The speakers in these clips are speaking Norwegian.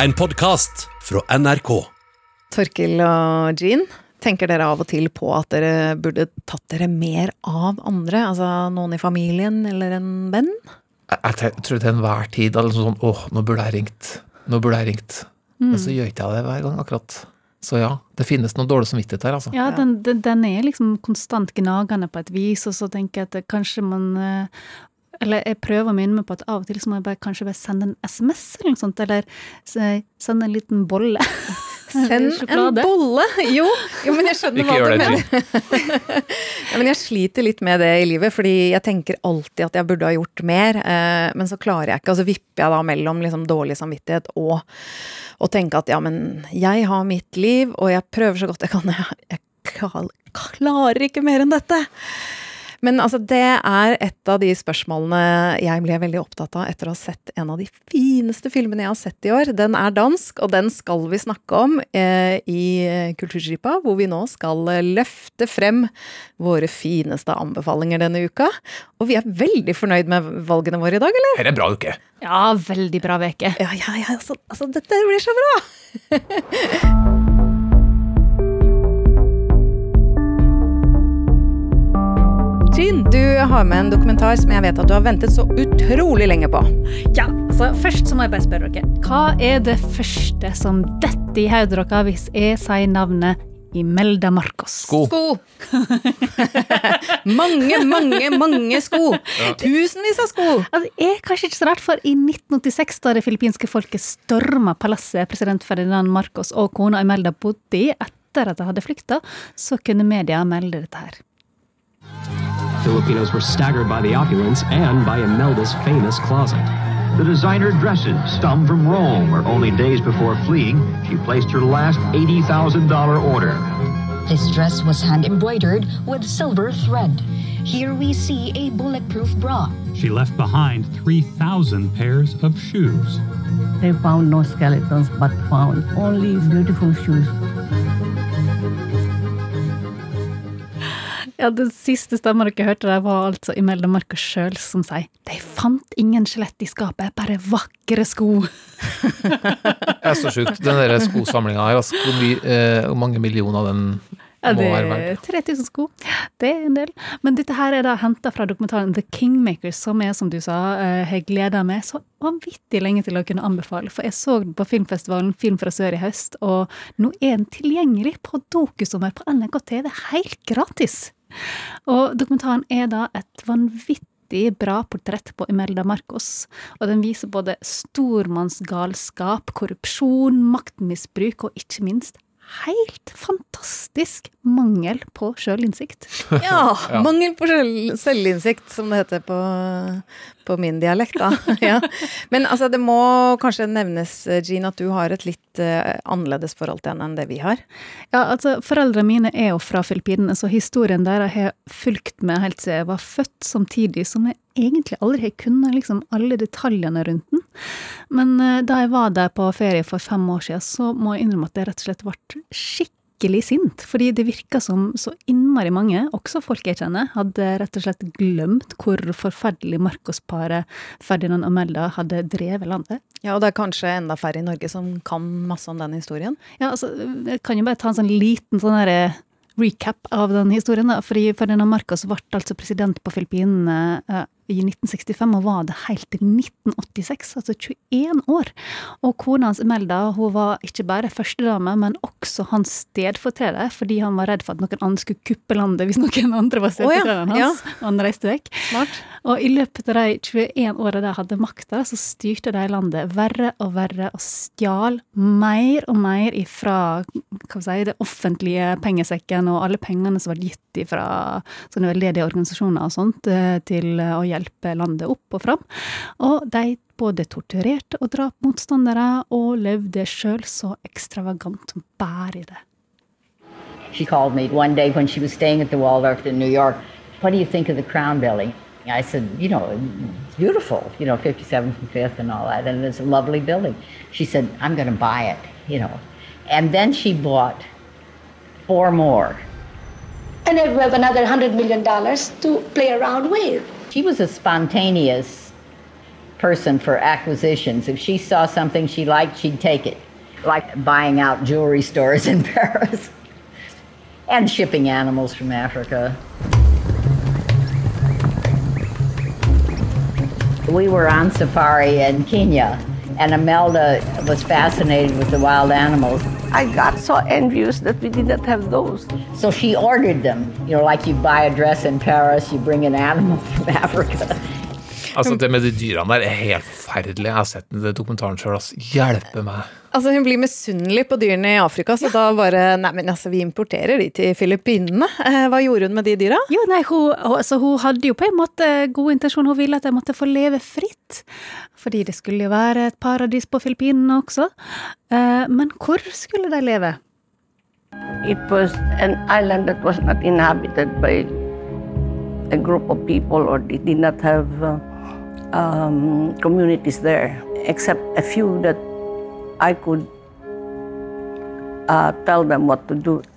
En podkast fra NRK. Torkil og Jean, tenker dere av og til på at dere burde tatt dere mer av andre? Altså noen i familien eller en venn? Jeg, jeg tror til enhver tid altså sånn åh, nå burde jeg ringt. Nå burde jeg ringt. Men så gjør ikke jeg det hver gang, akkurat. Så ja, det finnes noe dårlig samvittighet her, altså. Ja, den, den, den er liksom konstant gnagende på et vis, og så tenker jeg at kanskje man eh, Eller jeg prøver å minne meg på at av og til så må jeg bare, kanskje bare sende en SMS eller noe sånt, eller sende en liten bolle. Send en bolle! Jo, jo men jeg skjønner Ikke hva du det, mener. Ja, men jeg sliter litt med det i livet, fordi jeg tenker alltid at jeg burde ha gjort mer. Eh, men så klarer jeg ikke, og så vipper jeg da mellom liksom dårlig samvittighet og å tenke at ja, men jeg har mitt liv, og jeg prøver så godt jeg kan. Jeg, jeg klarer ikke mer enn dette. Men altså, det er et av de spørsmålene jeg ble veldig opptatt av etter å ha sett en av de fineste filmene jeg har sett i år. Den er dansk, og den skal vi snakke om eh, i Kulturskipa, hvor vi nå skal løfte frem våre fineste anbefalinger denne uka. Og vi er veldig fornøyd med valgene våre i dag, eller? Her er bra uke. Ja, veldig bra veke. Ja, ja, ja, altså, altså dette blir så bra! Jean, du har med en dokumentar som jeg vet at du har ventet så utrolig lenge på. Ja, så Først så må jeg bare spørre dere. Hva er det første som detter i hodet deres hvis jeg sier navnet Imelda Marcos? Sko. Sko! mange, mange, mange sko! Tusenvis av sko! Altså, det er kanskje ikke så rart, for i 1986, da det filippinske folket storma palasset president Ferdinand Marcos og kona Imelda bodde i etter at de hadde flykta, så kunne media melde dette her. Filipinos were staggered by the opulence and by Imelda's famous closet. The designer dresses stem from Rome, where only days before fleeing, she placed her last $80,000 order. This dress was hand embroidered with silver thread. Here we see a bulletproof bra. She left behind 3,000 pairs of shoes. They found no skeletons but found only beautiful shoes. Ja, Den siste stemmen dere hørte der, var altså i Meldemarka sjøl som sier de fant ingen skjelett i skapet, bare vakre sko. Det er så sjukt. Den der skosamlinga her, altså, hvor, mye, eh, hvor mange millioner av den Ja, det er 3000 sko. Det er en del. Men dette her er da henta fra dokumentaren The Kingmakers, som jeg, som du sa, eh, har gleda meg så vanvittig lenge til å kunne anbefale. For jeg så den på filmfestivalen Film fra sør i høst, og nå er den tilgjengelig på Dokusommer på NRK TV helt gratis. Og dokumentaren er da et vanvittig bra portrett på Imelda Marcos, og den viser både stormannsgalskap, korrupsjon, maktmisbruk og ikke minst helt fantastisk mangel på sjølinnsikt. Ja, mangel på selv- selvinnsikt, som det heter på, på min dialekt, da. ja. Men altså, det må kanskje nevnes, Jean, at du har et litt uh, annerledes forhold til henne enn det vi har. Ja, altså, Foreldrene mine er jo fra Filippinene, så historien der har jeg fulgt med helt siden jeg var født, samtidig som jeg egentlig aldri har kunnet liksom, alle detaljene rundt den. Men uh, da jeg var der på ferie for fem år siden, så må jeg innrømme at det rett og slett ble skikkelig sint. Fordi det virka som så innmari mange, også folk jeg kjenner, hadde rett og slett glemt hvor forferdelig Marcos-paret Ferdinand og Melda hadde drevet landet. Ja, og det er kanskje enda færre i Norge som kan masse om den historien. Ja, altså, jeg kan jo bare ta en sånn liten sånn derre recap av den historien. da, fordi Ferdinand Marcos ble altså president på Filippinene eh, i 1965, og var det helt til 1986, altså 21 år. Og kona hans Imelda hun var ikke bare førstedame, men også hans stedfortreder, fordi han var redd for at noen andre skulle kuppe landet hvis noen andre var stedfortrederen Å ja, hans. Og han reiste vekk. Smart. Og i løpet av de 21 åra de hadde makta, så styrte de landet verre og verre og stjal mer og mer ifra si, det offentlige pengesekken og alle pengene som var gitt fra sånne veldedige organisasjoner og sånt, eh, til å hjelpe landet opp og fram. Og de både torturerte og drap motstandere, og levde sjøl så ekstravagant som i det. She called me one day when she was staying at the Waldorf in New York. What do you think of the Crown Building? I said, you know, it's beautiful, you know, 57th and 5th and all that, and it's a lovely building. She said, I'm going to buy it, you know. And then she bought four more. And then we have another $100 million to play around with. She was a spontaneous person for acquisitions. If she saw something she liked, she'd take it, like buying out jewelry stores in Paris and shipping animals from Africa. We were on safari in Kenya, and Imelda was fascinated with the wild animals. I got so envious that we did not have those. So she ordered them. You know, like you buy a dress in Paris, you bring an animal from Africa. Altså, det med de dyrene der er helt forferdelig. Jeg har sett den dokumentaren sjøl. Altså. Hjelpe meg. Altså Hun blir misunnelig på dyrene i Afrika, så da bare Nei, men altså, vi importerer de til Filippinene. Eh, Hva gjorde hun med de dyra? Jo, nei, hun, altså, hun hadde jo på en måte god intensjon. Hun ville at de måtte få leve fritt. Fordi det skulle jo være et paradis på Filippinene også. Eh, Men hvor skulle de leve? It was an island that was not inhabited by a group of people or they did not have uh, um, communities there, except a few that I could uh, tell them what to do.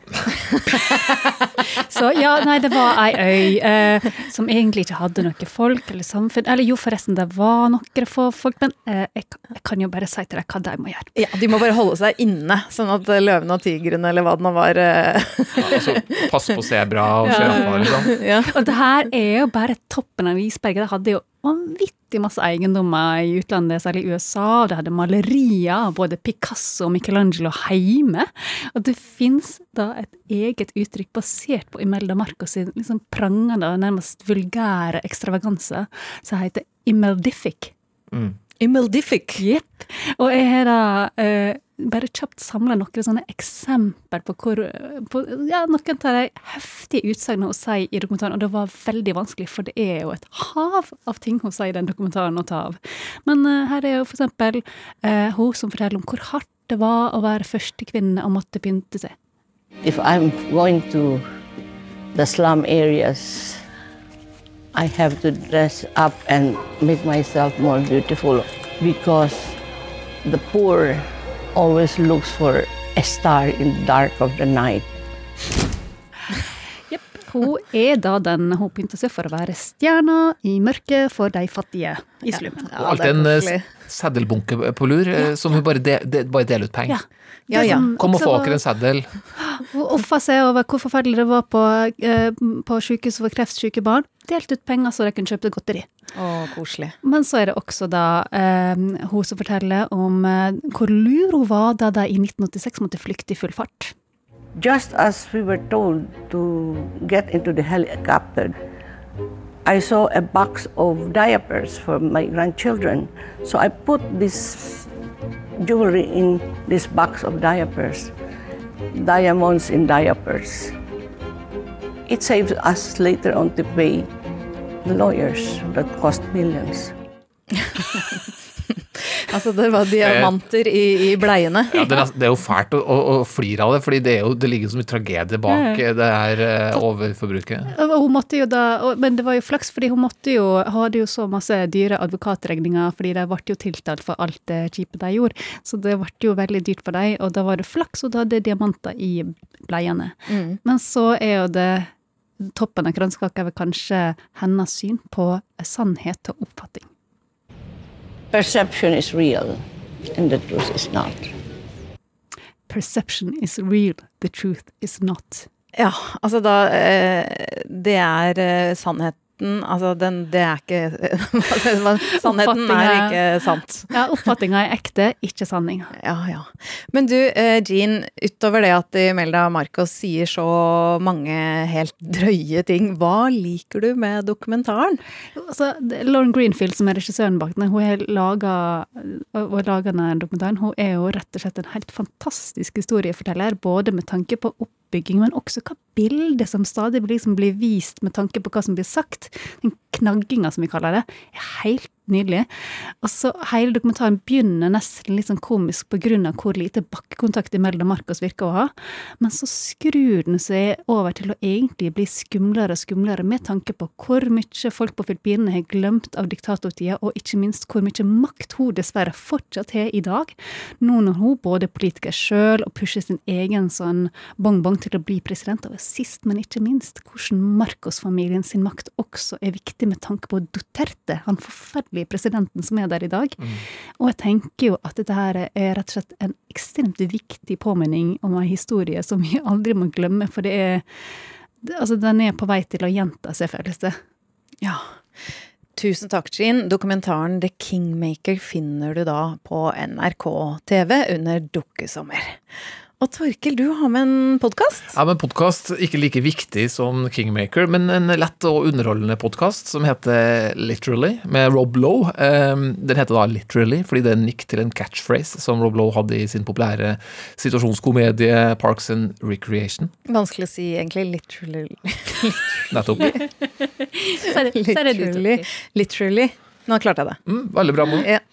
Så ja, nei, det var ei øy eh, som egentlig ikke hadde noe folk eller samfunn. Eller jo, forresten, det var noen få folk, men eh, jeg, jeg kan jo bare si til deg hva de må gjøre. Ja, De må bare holde seg inne, sånn at løvene og tigrene eller hva det nå var eh, Altså, pass på sebra og sjiraffer, liksom. ja. Og det her er jo bare toppen av isberget. De hadde jo vanvittig masse eiendommer i utlandet, særlig i USA. og De hadde malerier av både Picasso og Michelangelo hjemme. Og det fins da et eget uttrykk basert på Imelda Marcos sin liksom prangende og nærmest vulgære ekstravaganse, som heter imeldific. Mm. Imeldific. Jepp. Og jeg har da eh, bare kjapt samla noen sånne eksempler på hvor på, ja, Noen av de heftige utsagnene hun sier i dokumentaren, og det var veldig vanskelig, for det er jo et hav av ting hun sier i den dokumentaren å ta av. Men uh, her er jo for eksempel eh, hun som forteller om hvor hardt det var å være førstekvinne og måtte pynte seg. If I'm going to the slum areas, I have to dress up and make myself more beautiful because the poor always looks for a star in the dark of the night. Hun er da den hun pynter seg for å være stjerna i mørket for de fattige i slummen. Og alltid en eh, seddelbunke på lur, ja. som hun bare, de, de, bare deler ut penger. Ja. Ja, ja. Kom og få dere en seddel. Hun offa seg over hvor forferdelig det var på, eh, på sykehuset for kreftsyke barn. Delte ut penger så de kunne kjøpe godteri. Å, koselig. Men så er det også da eh, hun som forteller om eh, hvor lur hun var da de i 1986 måtte flykte i full fart. Just as we were told to get into the helicopter, I saw a box of diapers for my grandchildren. So I put this jewelry in this box of diapers, diamonds in diapers. It saves us later on to pay the lawyers that cost millions. Altså, det var diamanter i, i bleiene. Ja, det, er, det er jo fælt å, å, å flire av det, fordi det, er jo, det ligger så mye tragedie bak Ja, det her uh, overforbruket. Hun måtte jo da, og- men det var jo flaks, fordi hun måtte jo, hun hadde jo så masse dyre advokatregninger, fordi de ble jo tiltalt for alt det kjipe de gjorde. Så det ble jo veldig dyrt for dem, og da var det flaks, og da hadde diamanter i bleiene. Mm. Men så er jo det toppen av kransekaka er vel kanskje hennes syn på sannhet og oppfatning. Perception is real, and the truth is not. Perception is real, the truth is not. Ja, altså da eh, Det er eh, sannheten Altså, den, det er ikke Sannheten er ikke sant. Ja, oppfatninga er ekte, ikke sanninga. Ja, ja. Men du, eh, Jean, utover det at Imelda Marcos sier så mange helt drøye ting, hva liker du med dokumentaren? Altså, Lauren Greenfield, som er regissøren bak den, hun har laga og dokumentaren. Hun er jo rett og slett en helt fantastisk historieforteller, både med tanke på oppbygging, men også hva bildet som stadig liksom blir vist med tanke på hva som blir sagt. Den knagginga, som vi kaller det, er helt nydelig. Og så hele dokumentaren begynner nesten litt sånn komisk på grunn av hvor lite bakkekontakt Imelda Marcos virker å ha, men så skrur den seg over til å egentlig bli skumlere og skumlere med tanke på hvor mye folk på Filippinene har glemt av diktatortida, og ikke minst hvor mye makt hun dessverre fortsatt har i dag, nå når hun både er politiker sjøl og pusher sin egen sånn bong-bong til å bli president, og sist, men ikke minst, hvordan Marcos-familien sin makt også er viktig med tanke på Duterte, han forferdelige egentlig presidenten som er der i dag. Og jeg tenker jo at dette her er rett og slett en ekstremt viktig påminning om en historie som vi aldri må glemme, for det er Altså, den er på vei til å gjenta seg, føles det. Ja. Tusen takk, Jean. Dokumentaren The Kingmaker finner du da på NRK TV under Dukkesommer. Og Torkel, du har med en podkast? Ja, men podkast ikke like viktig som Kingmaker, men en lett og underholdende podkast som heter Literally, med Rob Lowe. Um, Den heter da Literally fordi det er nikk til en catchphrase som Rob Lowe hadde i sin populære situasjonskomedie Parks and Recreation. Vanskelig å si, egentlig. Literally. Nettopp. Literally. literally. Nå klarte jeg det. Mm, veldig bra, Mo. Ja.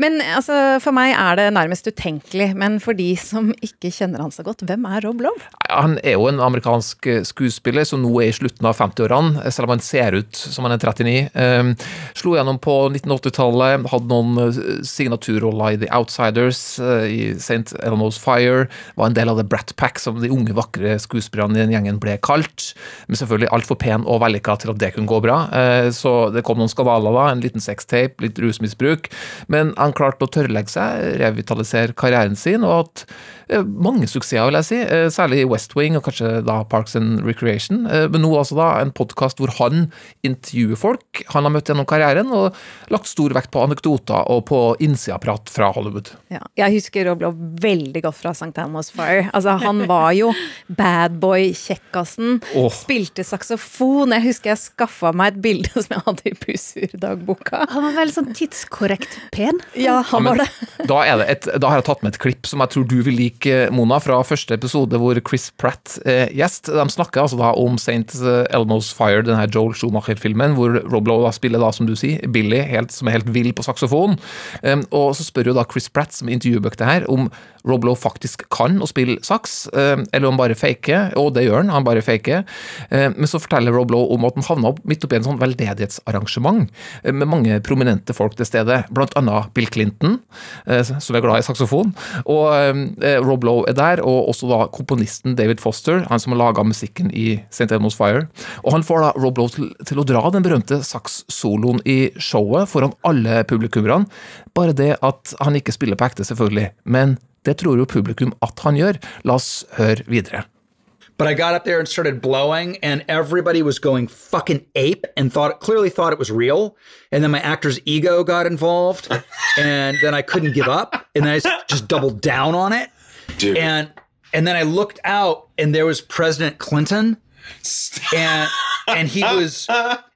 Men altså, for meg er det nærmest utenkelig. Men for de som ikke kjenner han så godt, hvem er Rob Lowe? Han er jo en amerikansk eh, skuespiller som nå er i slutten av 50-årene, selv om han ser ut som han er 39. Um, slo gjennom på 1980-tallet, hadde noen eh, signaturroller i The Outsiders, eh, i St. Elmo's Fire, var en del av The Brat Pack, som de unge, vakre skuespillerne i den gjengen ble kalt. Men selvfølgelig altfor pen og vellykka til at det kunne gå bra. Eh, Så det kom noen skandaler da, en liten sextape, litt rusmisbruk. Men han klarte å tørrlegge seg, revitalisere karrieren sin, og hatt eh, mange suksesser, vil jeg si. Eh, Særlig i West Wing og kanskje da Parks and Recreation. Eh, Men nå altså da en podkast hvor han intervjuer folk han har møtt gjennom karrieren, og lagt stor vekt på anekdoter og på innsidaprat fra Hollywood. Ja, jeg husker Rob Lowe veldig godt fra St. Elmo's Fire. Altså, han var jo badboy-kjekkasen. Oh. Spilte saksofon. Jeg husker jeg skaffa meg et bilde som jeg hadde i Bussur-dagboka. Han var veldig sånn tidskorrekt pen. Ja, han var det. Da, er det et, da har jeg tatt med et klipp som jeg tror du vil like, Mona, fra første episode hvor Chris Pratt er gjest. De snakker altså da om St. Elmo's Fire, denne Joel Schumacher-filmen, hvor Rob Lowe da spiller da, som du sier, Billy, helt, som er helt vill på saksofon. Um, og så spør jo da Chris Pratt, som intervjuer det her, om Rob Lowe faktisk kan å spille saks, um, eller om han bare faker, og det gjør han, han bare faker. Um, men så forteller Rob Lowe om at han havna midt oppi en sånn veldedighetsarrangement med mange prominente folk til stede, blant annet Bill Clinton, eh, som er glad i saksofon, og eh, Rob Lowe er der, og også da komponisten David Foster, han som har laga musikken i St. Elmo's Fire. Og han får da Rob Lowe til, til å dra den berømte sakssoloen i showet foran alle publikummerne. Bare det at han ikke spiller på ekte, selvfølgelig, men det tror jo publikum at han gjør. La oss høre videre. But I got up there and started blowing, and everybody was going fucking ape and thought clearly thought it was real. And then my actor's ego got involved, and then I couldn't give up, and then I just doubled down on it. Dude. And and then I looked out, and there was President Clinton, and and he was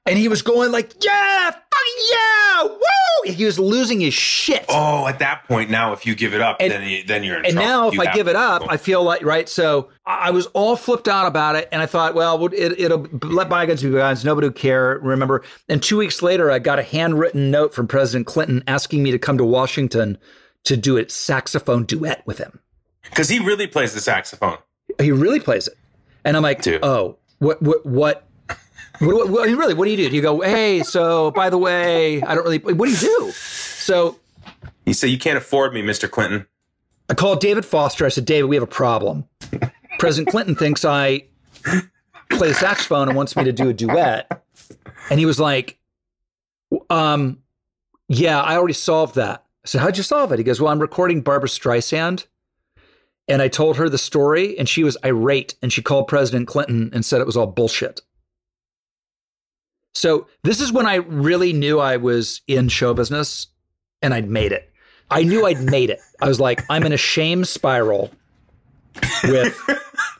and he was going like, yeah, fucking yeah, woo! He was losing his shit. Oh, at that point, now if you give it up, And- then you, then you're in and trouble. now if You I give it up. I feel like right. So I was all flipped out about it, and I thought, well, it, it'll let bygones be bygones. Nobody will care. Remember. And two weeks later, I got a handwritten note from President Clinton asking me to come to Washington to do a saxophone duet with him. because he really plays the saxophone. He really plays it, and I'm like, oh, what, what, what? What, what, what- I mean, really, what do you do? Do you go, hey, so by the way, I don't really, what do you do? So You say you can't afford me, Mr. Clinton. I called David Foster. I said, David, we have a problem. President Clinton thinks I play the saxophone and wants me to do a duet. And he was like, um, yeah, I already solved that. I said, how'd you solve it? He goes, well, I'm recording Barbara Streisand. And I told her the story, and she was irate, and she called President Clinton and said it was all bullshit. So this is when I really knew I was in show business and I'd made it. I knew I'd made it. I was like, I'm in a shame spiral with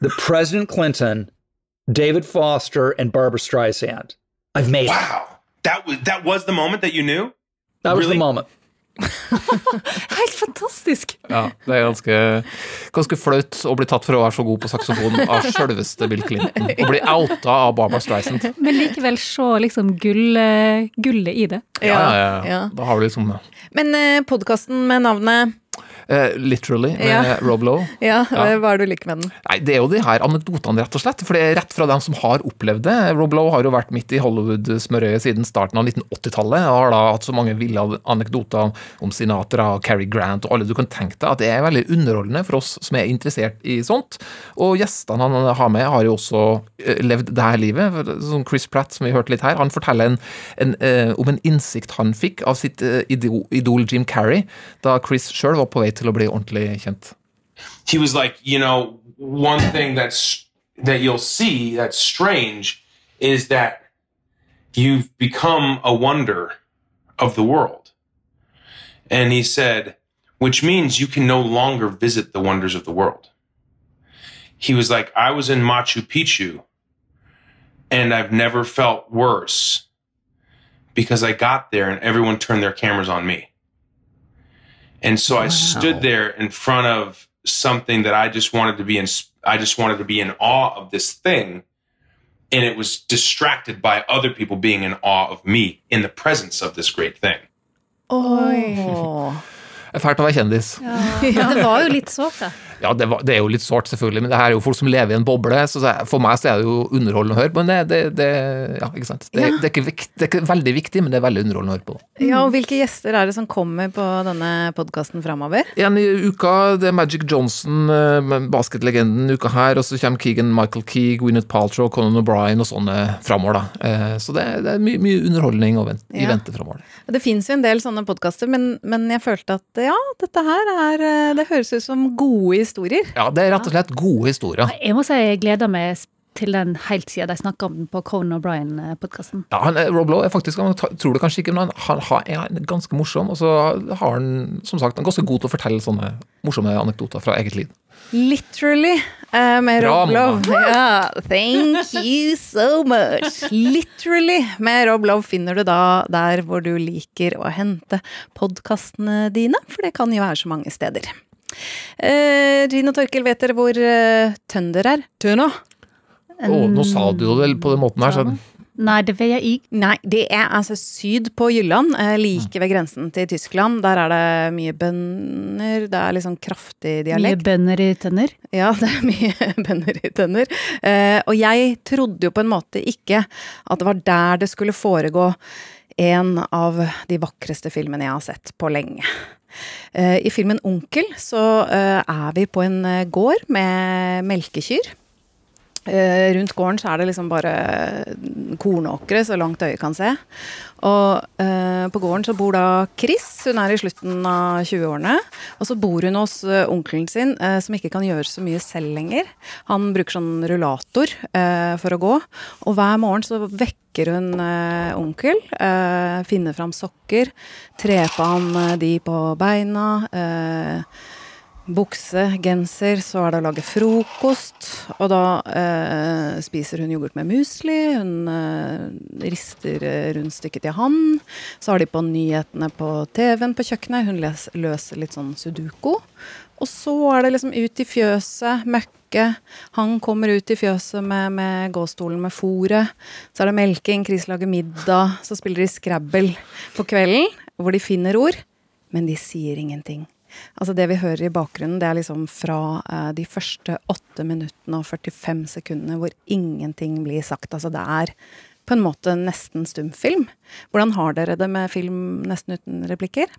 the President Clinton, David Foster, and Barbara Streisand. I've made it. Wow, that was that was the moment that you knew. That was the moment. Helt fantastisk! Ja, det er ganske, ganske flaut å bli tatt for å være så god på saksofon av sjølveste Bill Clinton. Å bli outa av Barbara Streisand. Men likevel se liksom gull, i det. Ja, ja, ja. Da har du liksom Men eh, podkasten med navnet Eh, literally, med Ja. Rob Lowe. Ja, Ja. Hva er det du liker med den? Nei, Det er jo de her anekdotene, rett og slett. For det er rett fra dem som har opplevd det. Rob Lowe har jo vært midt i Hollywood-smørøyet siden starten av 1980-tallet, og har da hatt så mange ville anekdoter om Sinatra og Cary Grant og alle du kan tenke deg, at det er veldig underholdende for oss som er interessert i sånt. Og gjestene han har med, har jo også eh, levd det her livet. Som Chris Pratt, som vi hørte litt her, han forteller en, en, eh, om en innsikt han fikk av sitt eh, idol, idol Jim Carrey, da Chris sjøl var på vei til å bli ordentlig kjent. he was like, you know, one thing that's that you'll see that's strange is that you've become a wonder of the world. And he said, which means you can no longer visit the wonders of the world. He was like, I was in Machu Picchu and I've never felt worse because I got there and everyone turned their cameras on me. And so I stood there in front of something that I just wanted to be in I just wanted to be in awe of this thing and it was distracted by other people being in awe of me in the presence of this great thing. Åh. Oh. Det er fælt å være kjendis. Men det var jo litt sårt, da. Ja, det, var, det er jo litt sårt, selvfølgelig, men det her er jo folk som lever i en boble. så For meg så er det jo underholdende å høre på. Men det, det, det Ja, ikke sant. Det, Ja. det, er ikke det er ikke veldig viktig, men det er veldig underholdende å høre på. Ja, og Hvilke gjester er det som kommer på denne podkasten framover? En i uka, det er Magic Johnson, eh, basketlegenden, uka her. Og så kommer Keegan Michael Key, Gwyneth Paltrow, Conan O'Brien og sånne framover, da. Eh, Så det, er- det mye, mye underholdning i Ja. vente framover. Det fins jo en del sånne podkaster, men, men jeg følte at ja, dette her er eh, Det høres ut som gode historier. Ja, det er rett og slett gode historier. Jeg må si jeg gleder meg til den helt siden de snakka om den på Conan O'Brien-podkasten. Ja, han, Rob Lowe er faktisk, han tror det kanskje ikke, men han, han er ganske morsom. Og så har han som sagt, han er ganske god til å fortelle sånne morsomme anekdoter fra eget liv. Literally uh, med Bra, Rob Love. Ja, thank you so much. Literally med Rob Love finner du da der hvor du liker å hente podkastene dine, for det kan jo være så mange steder. Uh, Jean og Torkel, vet dere hvor uh, Tønder er? Tøna? Å, nå sa du det på den måten her, så Nei, det vil jeg ikke. Nei, det er altså syd på Jylland, eh, like ved grensen til Tyskland. Der er det mye bønder, det er sånn kraftig Mye bønder i tenner? Ja, det er mye bønder i tønner. Eh, og jeg trodde jo på en måte ikke at det var der det skulle foregå en av de vakreste filmene jeg har sett på lenge. Eh, I filmen Onkel så er vi på en gård med melkekyr. Eh, rundt gården så er det liksom bare kornåkre så langt øyet kan se. Og eh, på gården så bor da Chris, hun er i slutten av 20-årene. Og så bor hun hos eh, onkelen sin, eh, som ikke kan gjøre så mye selv lenger. Han bruker sånn rullator eh, for å gå. Og hver morgen så vekker hun eh, onkel, finner fram sokker, trer på han de på beina. Eh, Bukse, genser, så er det å lage frokost. Og da eh, spiser hun yoghurt med musli. Hun eh, rister eh, rundstykket til han. Så har de på nyhetene på TV-en på kjøkkenet. Hun les, løser litt sånn sudoku. Og så er det liksom ut i fjøset, møkke. Han kommer ut i fjøset med, med gåstolen med fôret. Så er det melking, Chris lager middag. Så spiller de Scrabble på kvelden, hvor de finner ord. Men de sier ingenting. Altså Det vi hører i bakgrunnen, det er liksom fra eh, de første 8 minuttene og 45 sekundene hvor ingenting blir sagt. Altså det er på en måte nesten stumfilm. Hvordan har dere det med film nesten uten replikker?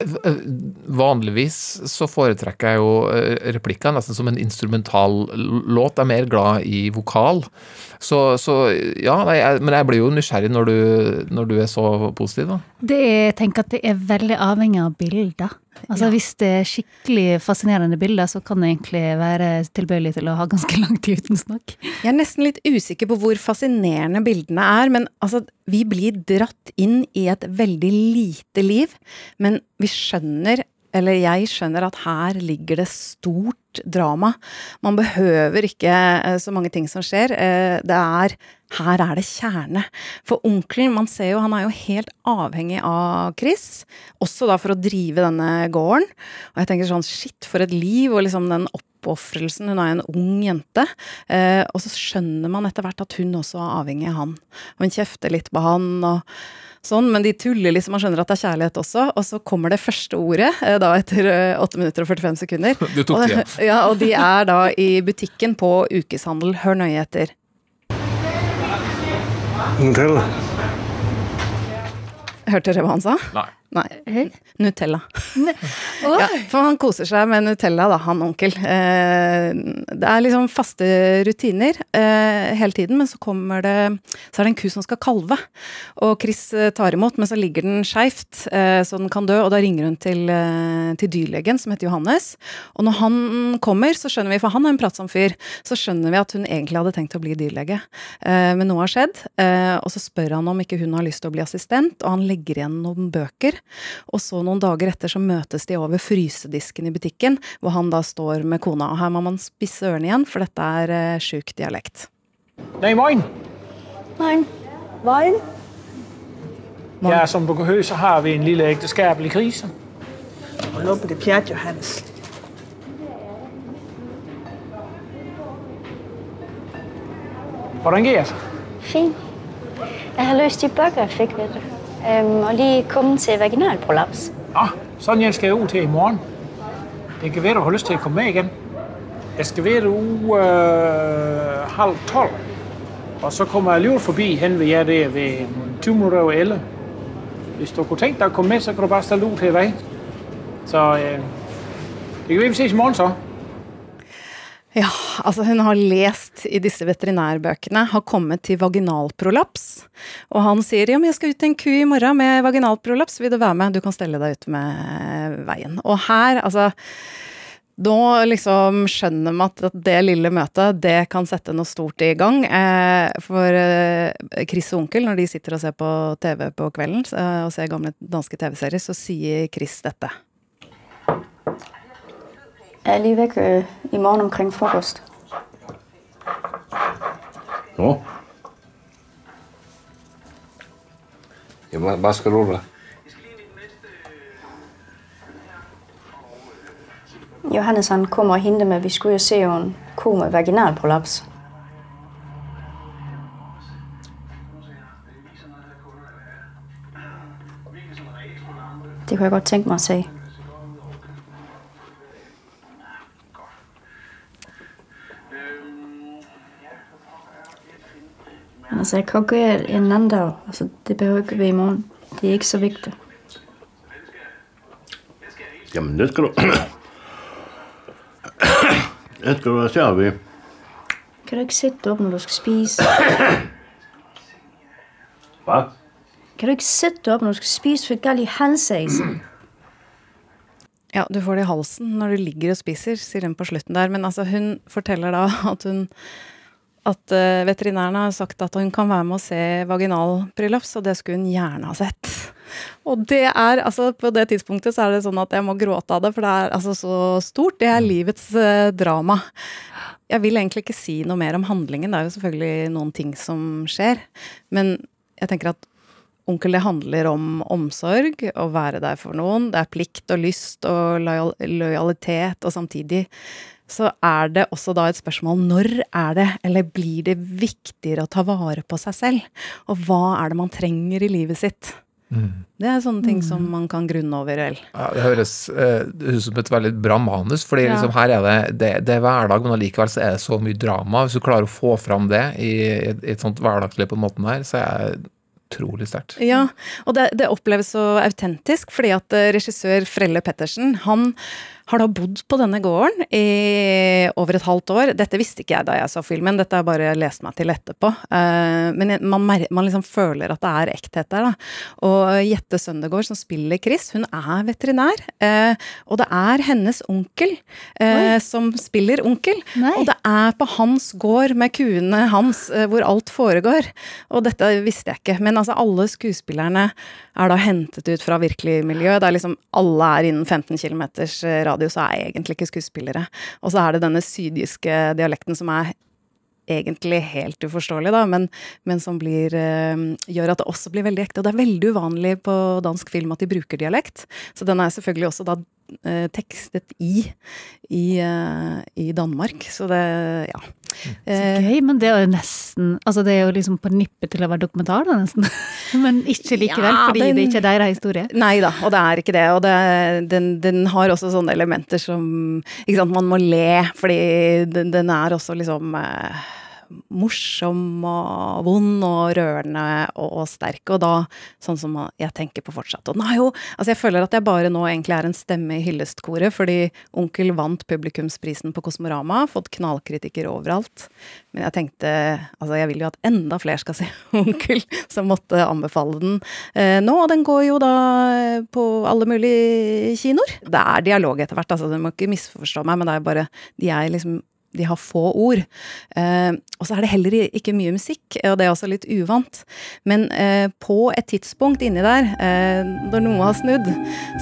Vanligvis så foretrekker jeg jo eh, replikker nesten som en instrumental låt. Jeg er mer glad i vokal. Så, så ja, nei, jeg, men jeg blir jo nysgjerrig når du, når du er så positiv, da. Det jeg tenker at det er veldig avhengig av bilder. Altså Hvis det er skikkelig fascinerende bilder, så kan det egentlig være tilbøyelig til å ha ganske lang tid uten snakk. Jeg er nesten litt usikker på hvor fascinerende bildene er, men altså, vi blir dratt inn i et veldig lite liv. Men vi skjønner, eller jeg skjønner, at her ligger det stort drama. Man behøver ikke eh, så mange ting som skjer. Eh, Det er her er det kjerne. For onkelen, man ser jo, han er jo helt avhengig av Chris. Også da for å drive denne gården. Og jeg tenker sånn, shit, for et liv, og liksom den opp oppofrelsen. Hun er en ung jente. Eh, og så skjønner man etter hvert at hun også er avhengig av han. Og hun kjefter litt på han. og Sånn, men de tuller liksom, man skjønner at det er kjærlighet også. Og så kommer det første ordet, eh, da etter 8 minutter og 45 sekunder. Du tok og, det. ja, og de er da i butikken på ukeshandel. Hør nøye etter. Hørte dere hva han sa? Nei. Nei. Nutella. Ja, for han koser seg med Nutella, da, han onkel. Eh, det er liksom faste rutiner eh, hele tiden, men så kommer det Så er det en ku som skal kalve. Og Chris eh, tar imot, men så ligger den skeivt, eh, så den kan dø. Og da ringer hun til, til dyrlegen, som heter Johannes. Og når han kommer, så skjønner vi, for han er en pratsom fyr, så skjønner vi at hun egentlig hadde tenkt å bli dyrlege. Eh, men noe har skjedd, eh, og så spør han om ikke hun har lyst til å bli assistent, og han legger igjen noen bøker. Og så noen dager etter så møtes de over frysedisken i butikken, hvor han da står med kona. Og her må man spisse ørene igjen, for dette er eh, sjuk dialekt. Nei, morgen. Nej. Vejen? Ja, som du kan høre, så har vi en lille ekteskapelig krise. Hold op med det pjat, Johannes. Hvordan går det? Fint. Jeg har løst de bøger, jeg fikk. ved det. Øhm, og lige komme til vaginalprolaps. Ah, sådan en skal jeg ud til i morgen. Det kan være, du har lyst til at komme med igen. Jeg skal være uge øh, halv tolv. Og så kommer jeg alligevel forbi hen ved jer der ved 20 minutter over 11. Hvis du kunne tænke dig at komme med, så kan du bare stille ud til vej. Så øh, det kan være, vi ses i morgen så. Ja, altså hun har lest i disse veterinærbøkene, har kommet til vaginalprolaps. Og han sier ja, men jeg skal ut til en ku i morgen med vaginalprolaps, vil du være med? Du kan stelle deg ut med veien. Og her, altså nå liksom skjønner man at det lille møtet, det kan sette noe stort i gang. Eh, for eh, Chris og onkel, når de sitter og ser på TV på kvelden, eh, og ser gamle danske TV-serier, så sier Chris dette. Jeg er lige væk øh, i morgen omkring frokost. Nå. Jamen, hvad skal du da? Johannes han kommer og henter meg. vi skulle jo se en ko med vaginalprolaps. Det kunne jeg godt tænke mig at se. Altså, jeg kan gøre en annen dag. Altså, det behøver ikke være i morgen. Det er ikke så viktig. Jamen, det skal du... det skal du være se ved. Kan du ikke sitte opp når du skal spise? Hva? Kan du ikke sitte opp når du skal spise, for galt i halsæsen? Ja, du får det i halsen når du ligger og spiser, sier hun på slutten der. Men altså, hun forteller da at hun at uh, veterinærene har sagt at hun kan være med å se vaginalprolaps, og det skulle hun gjerne ha sett. Og det er, altså på det tidspunktet så er det sånn at jeg må gråte av det, for det er altså så stort. Det er livets uh, drama. Jeg vil egentlig ikke si noe mer om handlingen, det er jo selvfølgelig noen ting som skjer. Men jeg tenker at onkel, det handler om omsorg, å være der for noen. Det er plikt og lyst og lojal lojalitet, og samtidig så er det også da et spørsmål når er det, eller blir det viktigere å ta vare på seg selv? Og hva er det man trenger i livet sitt? Mm. Det er sånne ting som man kan grunne over, vel. Ja, det høres eh, det ut som et veldig bra manus, fordi Ja. liksom her er det, det, det er hverdag, men allikevel så er det så mye drama. Hvis du klarer å få fram det i, et- i et sånt hverdagslig på den måten her, så er det utrolig sterkt. Ja, og det, det oppleves så autentisk, fordi at eh, regissør Frelle Pettersen, han har da bodd på denne gården i over et halvt år. Dette visste ikke jeg da jeg så filmen, dette har jeg bare lest meg til etterpå. Eh, men man, man liksom føler at det er ekthet der, da. Og Jette Søndergaard, som spiller Chris, hun er veterinær. eh, og det er hennes onkel Oi. som spiller onkel. Og det er på hans gård med kuene hans eh, hvor alt foregår. Og dette visste jeg ikke. Men altså, alle skuespillerne er da hentet ut fra virkelig miljø. Det er liksom alle er innen 15 km radius og er egentlig ikke skuespillere. Og så er det denne sydiske dialekten som er egentlig helt uforståelig, da, men, men som blir, øh, gjør at det også blir veldig ekte. Og det er veldig uvanlig på dansk film at de bruker dialekt. Så den er selvfølgelig også da tekstet i i, eh, i Danmark. Så det, ja. Så gøy, men det er jo nesten Altså det er jo liksom på nippet til å være dokumentar, da, nesten. Men ikke likevel, Ja, fordi den- det ikke er deres historie. Nei da, og det er ikke det. Og det, den, den har også sånne elementer som Ikke sant, man må le, fordi den, den er også liksom eh, morsom og vond og rørende og, og sterk, og da sånn som jeg tenker på fortsatt. Og nei jo Altså, jeg føler at jeg bare nå egentlig er en stemme i hyllestkoret, fordi Onkel vant publikumsprisen på Kosmorama, fått knallkritikker overalt. Men jeg tenkte Altså, jeg vil jo at enda flere skal se Onkel, så måtte anbefale den eh, nå. Og den går jo da eh, på alle mulige kinoer. Det er dialog etter hvert, altså, du må ikke misforstå meg, men det er bare De er liksom de har få ord. Eh, og så er det heller ikke mye musikk, og det er også litt uvant. Men eh, på et tidspunkt inni der, eh, når noe har snudd,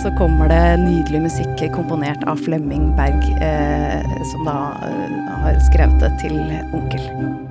så kommer det nydelig musikk komponert av Flemming Berg, eh, som da eh, har skrevet det til onkel.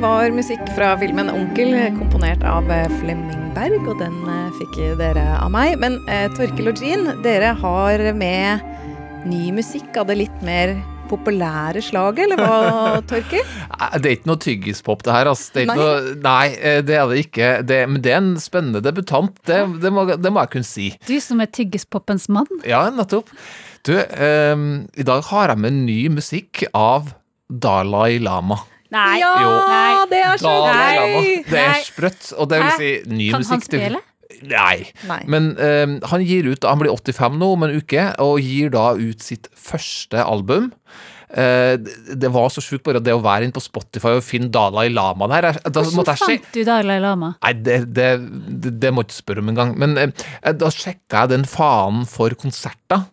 Var musikk fra filmen 'Onkel', komponert av eh, Flemming Berg, og den eh, fikk dere av meg. Men eh, Torkel og Jean, dere har med ny musikk av det litt mer populære slaget, eller hva, Torkel? Det er ikke noe tyggispop, det her. Altså. Det er ikke Nei. Noe, nei, eh, det er det ikke. Det, men det er en spennende debutant, det, det, må, det må jeg kunne si. Du som er tyggispopens mann. Ja, nettopp. Du, eh, i dag har jeg med ny musikk av Dalai Lama. Nei. Ja, Jo. det er så gøy! Det er sprøtt, og det vil si ny Kan han Kan han spille? Nei. Nei. Men um, han gir ut Han blir 85 nå om en uke, og gir da ut sitt første album. Uh, det- var så sjukt bare det å være inne på Spotify og finne Dalai Lama der. Da Hvordan måtte jeg sjekke fant du Dalai Lama? Nei, det, det, det, det må jeg ikke spørre om engang. Men uh, da sjekka jeg den fanen for konserter.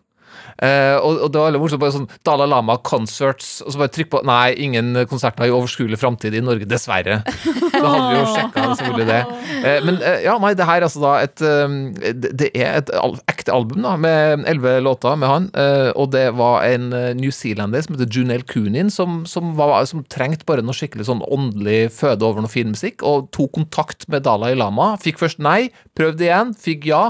Eh, og, og det var veldig morsomt. Bare sånn Dalai Lama concerts, og så bare trykk på Nei, ingen konserter i overskuelig framtid i Norge, dessverre. Da hadde vi jo sjekka selvfølgelig det. Uh, men uh, ja, nei, det her er altså da et eh, Det er et al ekte album da, med elleve låter med han. og det var en New newzealender som heter Junel Kunin, som, som, var, som trengte bare noe skikkelig sånn åndelig føde over noe fin musikk, og tok kontakt med Dalai Lama. Fikk først nei, prøvde igjen, fikk ja.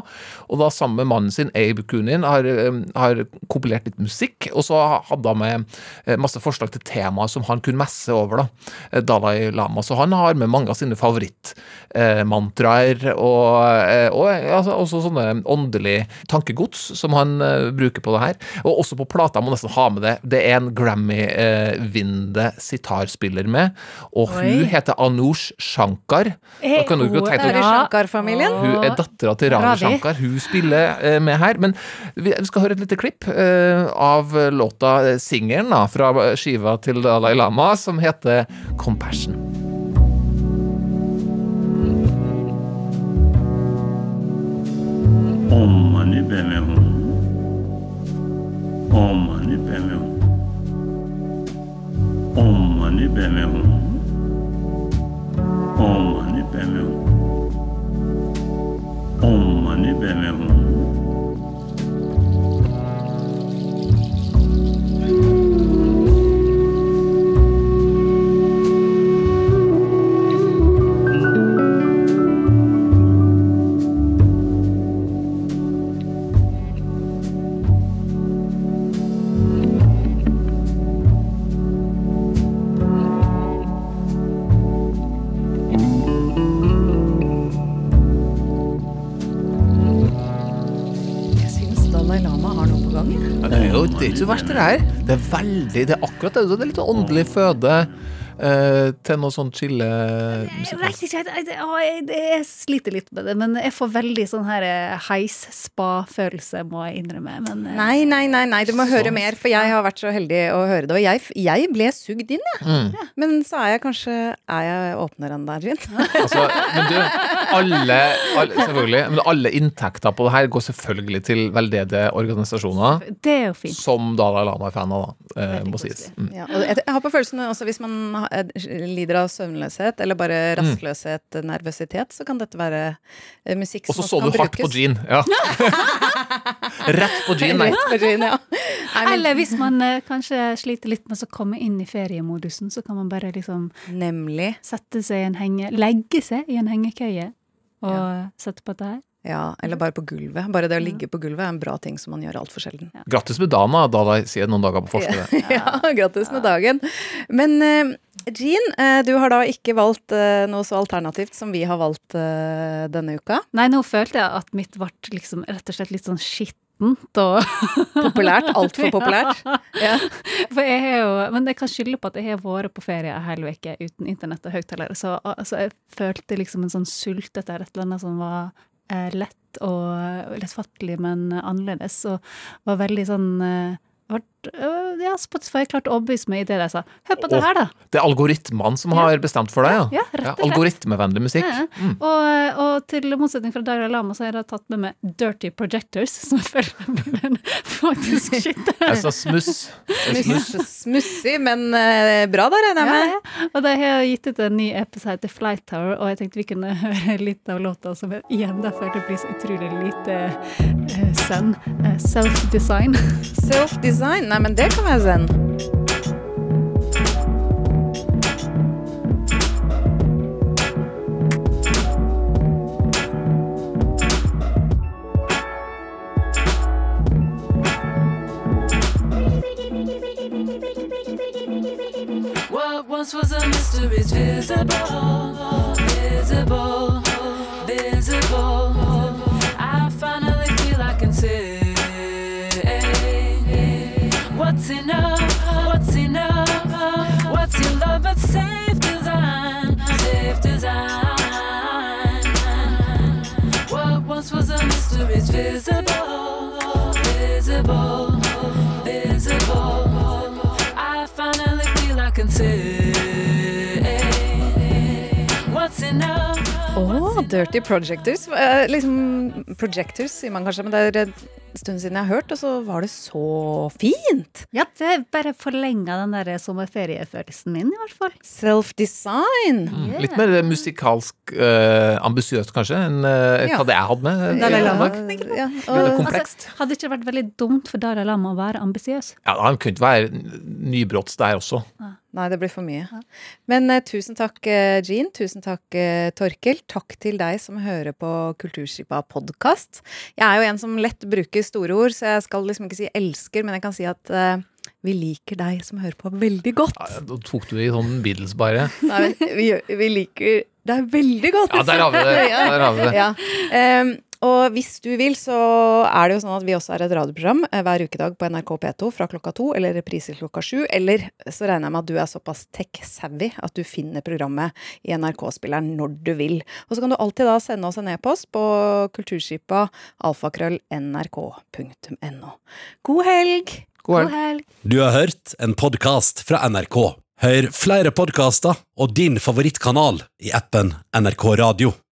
Og da sammen med mannen sin, Abe Kunin, har, eh, har kompilert litt musikk, og så hadde han med eh, masse forslag til temaer som han kunne messe over, da. eh, Dalai Lama. Så han har med mange av sine favorittmantraer, og, eh, og altså, også sånne åndelige tankegods som han eh, bruker på det her. Og også på plata må nesten ha med det. Det er en Grammy-vinnende sitarspiller med, og hun Oi. heter Anush Shankar. Da kan du ikke Hun tenke deg Shankar-familien. hun er dattera til Ravi. Shankar. Hun spiller eh, med her. Men vi vi skal høre et lite klipp eh, av låta, eh, singelen fra skiva til Dalai Lama, som heter 'Compassion'. Om mani padme hum. Om mani hum. Om mani hum. Har noe på gang. Ja, Det er jo det er ikke så verst, det her. Det er veldig Det er akkurat det. Det er litt åndelig føde. Eh, til noe sånn chille Jeg musikk? vet ikke, jeg, jeg, jeg, jeg sliter litt med det, men jeg får veldig sånn her eh, heis-spa-følelse, må jeg innrømme. Men, eh, Nei, nei, nei, nei, du må Sånn. høre mer, for jeg har vært så heldig å høre det. Og jeg, jeg ble sugd inn, jeg. Mm. Men så er jeg kanskje Er jeg åpnere enn deg, Gin? Altså, men du, alle, alle, selvfølgelig, men alle inntekter på det her går selvfølgelig til veldedige organisasjoner. Det er jo fint. Som Dalai Lama er fan av, da, eh, må sies. Mm. Ja, og jeg, jeg har på følelsen også hvis man har- lider av søvnløshet, eller bare Mm. rastløshet, nervøsitet, så kan dette være eh, musikk Og så så du hardt på. Jean. Ja. Rett på Jean, nei. På Jean, ja. I mean, Eller hvis man eh, kanskje sliter litt med å komme inn i feriemodusen, så kan man bare liksom Nemlig. sette seg i en henge... Legge seg i en hengekøye og sette på dette her. Ja, eller bare på gulvet. Bare det å ligge på gulvet er en bra ting som man gjør altfor sjelden. Grattis med dagen, da, da sier noen dager på forskudd. Ja, grattis med dagen. Men eh, Jean, eh, du har da ikke valgt eh, noe så alternativt som vi har valgt eh, denne uka. Nei, nå følte jeg at mitt ble liksom rett og slett litt sånn skittent og Populært. Altfor populært. Ja. For jeg har jo, men jeg kan skylde på at jeg har vært på ferie en hel uke uten internett og høyttaler. Så altså, jeg følte liksom en sånn sult etter et eller annet som var eh, lett og lettfattelig, men annerledes. Og var veldig sånn eh, ble, øh, ja, Spotify klarte å overbevise meg i det de sa. Hør på det her, da! Det er algoritmene som har bestemt for deg, ja? Ja, rett og slett. algoritmevennlig musikk. Ja. Mm. Og, og til motsetning fra Daria Lama så har jeg tatt med meg Dirty Projectors, som jeg føler men faktisk. Altså smuss. Er smuss. Smussig, men eh, bra da, regner jeg med. Ja, ja. Og de har gitt ut en ny episode til Flight Tower, og jeg tenkte vi kunne høre litt av låta som er igjen da det blir så utrolig lite uh, sønn. Uh, Self-design. Self-design? Nei, men det kan. Å, Dirty Projectors. Eh, liksom, projectors sier man kanskje, men det er en stund siden jeg har hørt, og så var det så fint! Ja, det bare forlenga den der sommerferiefølelsen min, i hvert fall. Self-design! Mm. Litt mer musikalsk eh, ambisiøst, kanskje, enn eh, Ja. hva det jeg hadde med. Dalai Lama. Ja, komplekst. Altså, hadde det ikke vært veldig dumt for Dalai Lama å være ambisiøs? Ja, Han kunne ikke være nybrotts der også. Nei, det blir for mye. Men uh, tusen takk, eh, Jean. Tusen takk, uh, Torkel. Takk til deg som hører på Kulturskipa podkast. Jeg er jo en som lett bruker store ord, så jeg skal liksom ikke si elsker, men jeg kan si at eh, vi liker deg som hører på, veldig godt. Ja, Da tok du i sånn middels, bare. Nei, men vi, vi liker deg veldig godt. Ja, der har vi det. Der har vi det. Ja. Ehm, og hvis du vil, så er det jo sånn at vi også er et radioprogram eh, hver ukedag på NRK P2 fra klokka to, eller reprise klokka sju. Eller så regner jeg med at du er såpass tech-savvy at du finner programmet i NRK-spilleren når du vil. Og så kan du alltid da sende oss en e-post på kulturskipa alfakrøll.nrk.no. God helg! God helg. Du har hørt en podkast fra NRK. Hør flere podkaster og din favorittkanal i appen NRK Radio.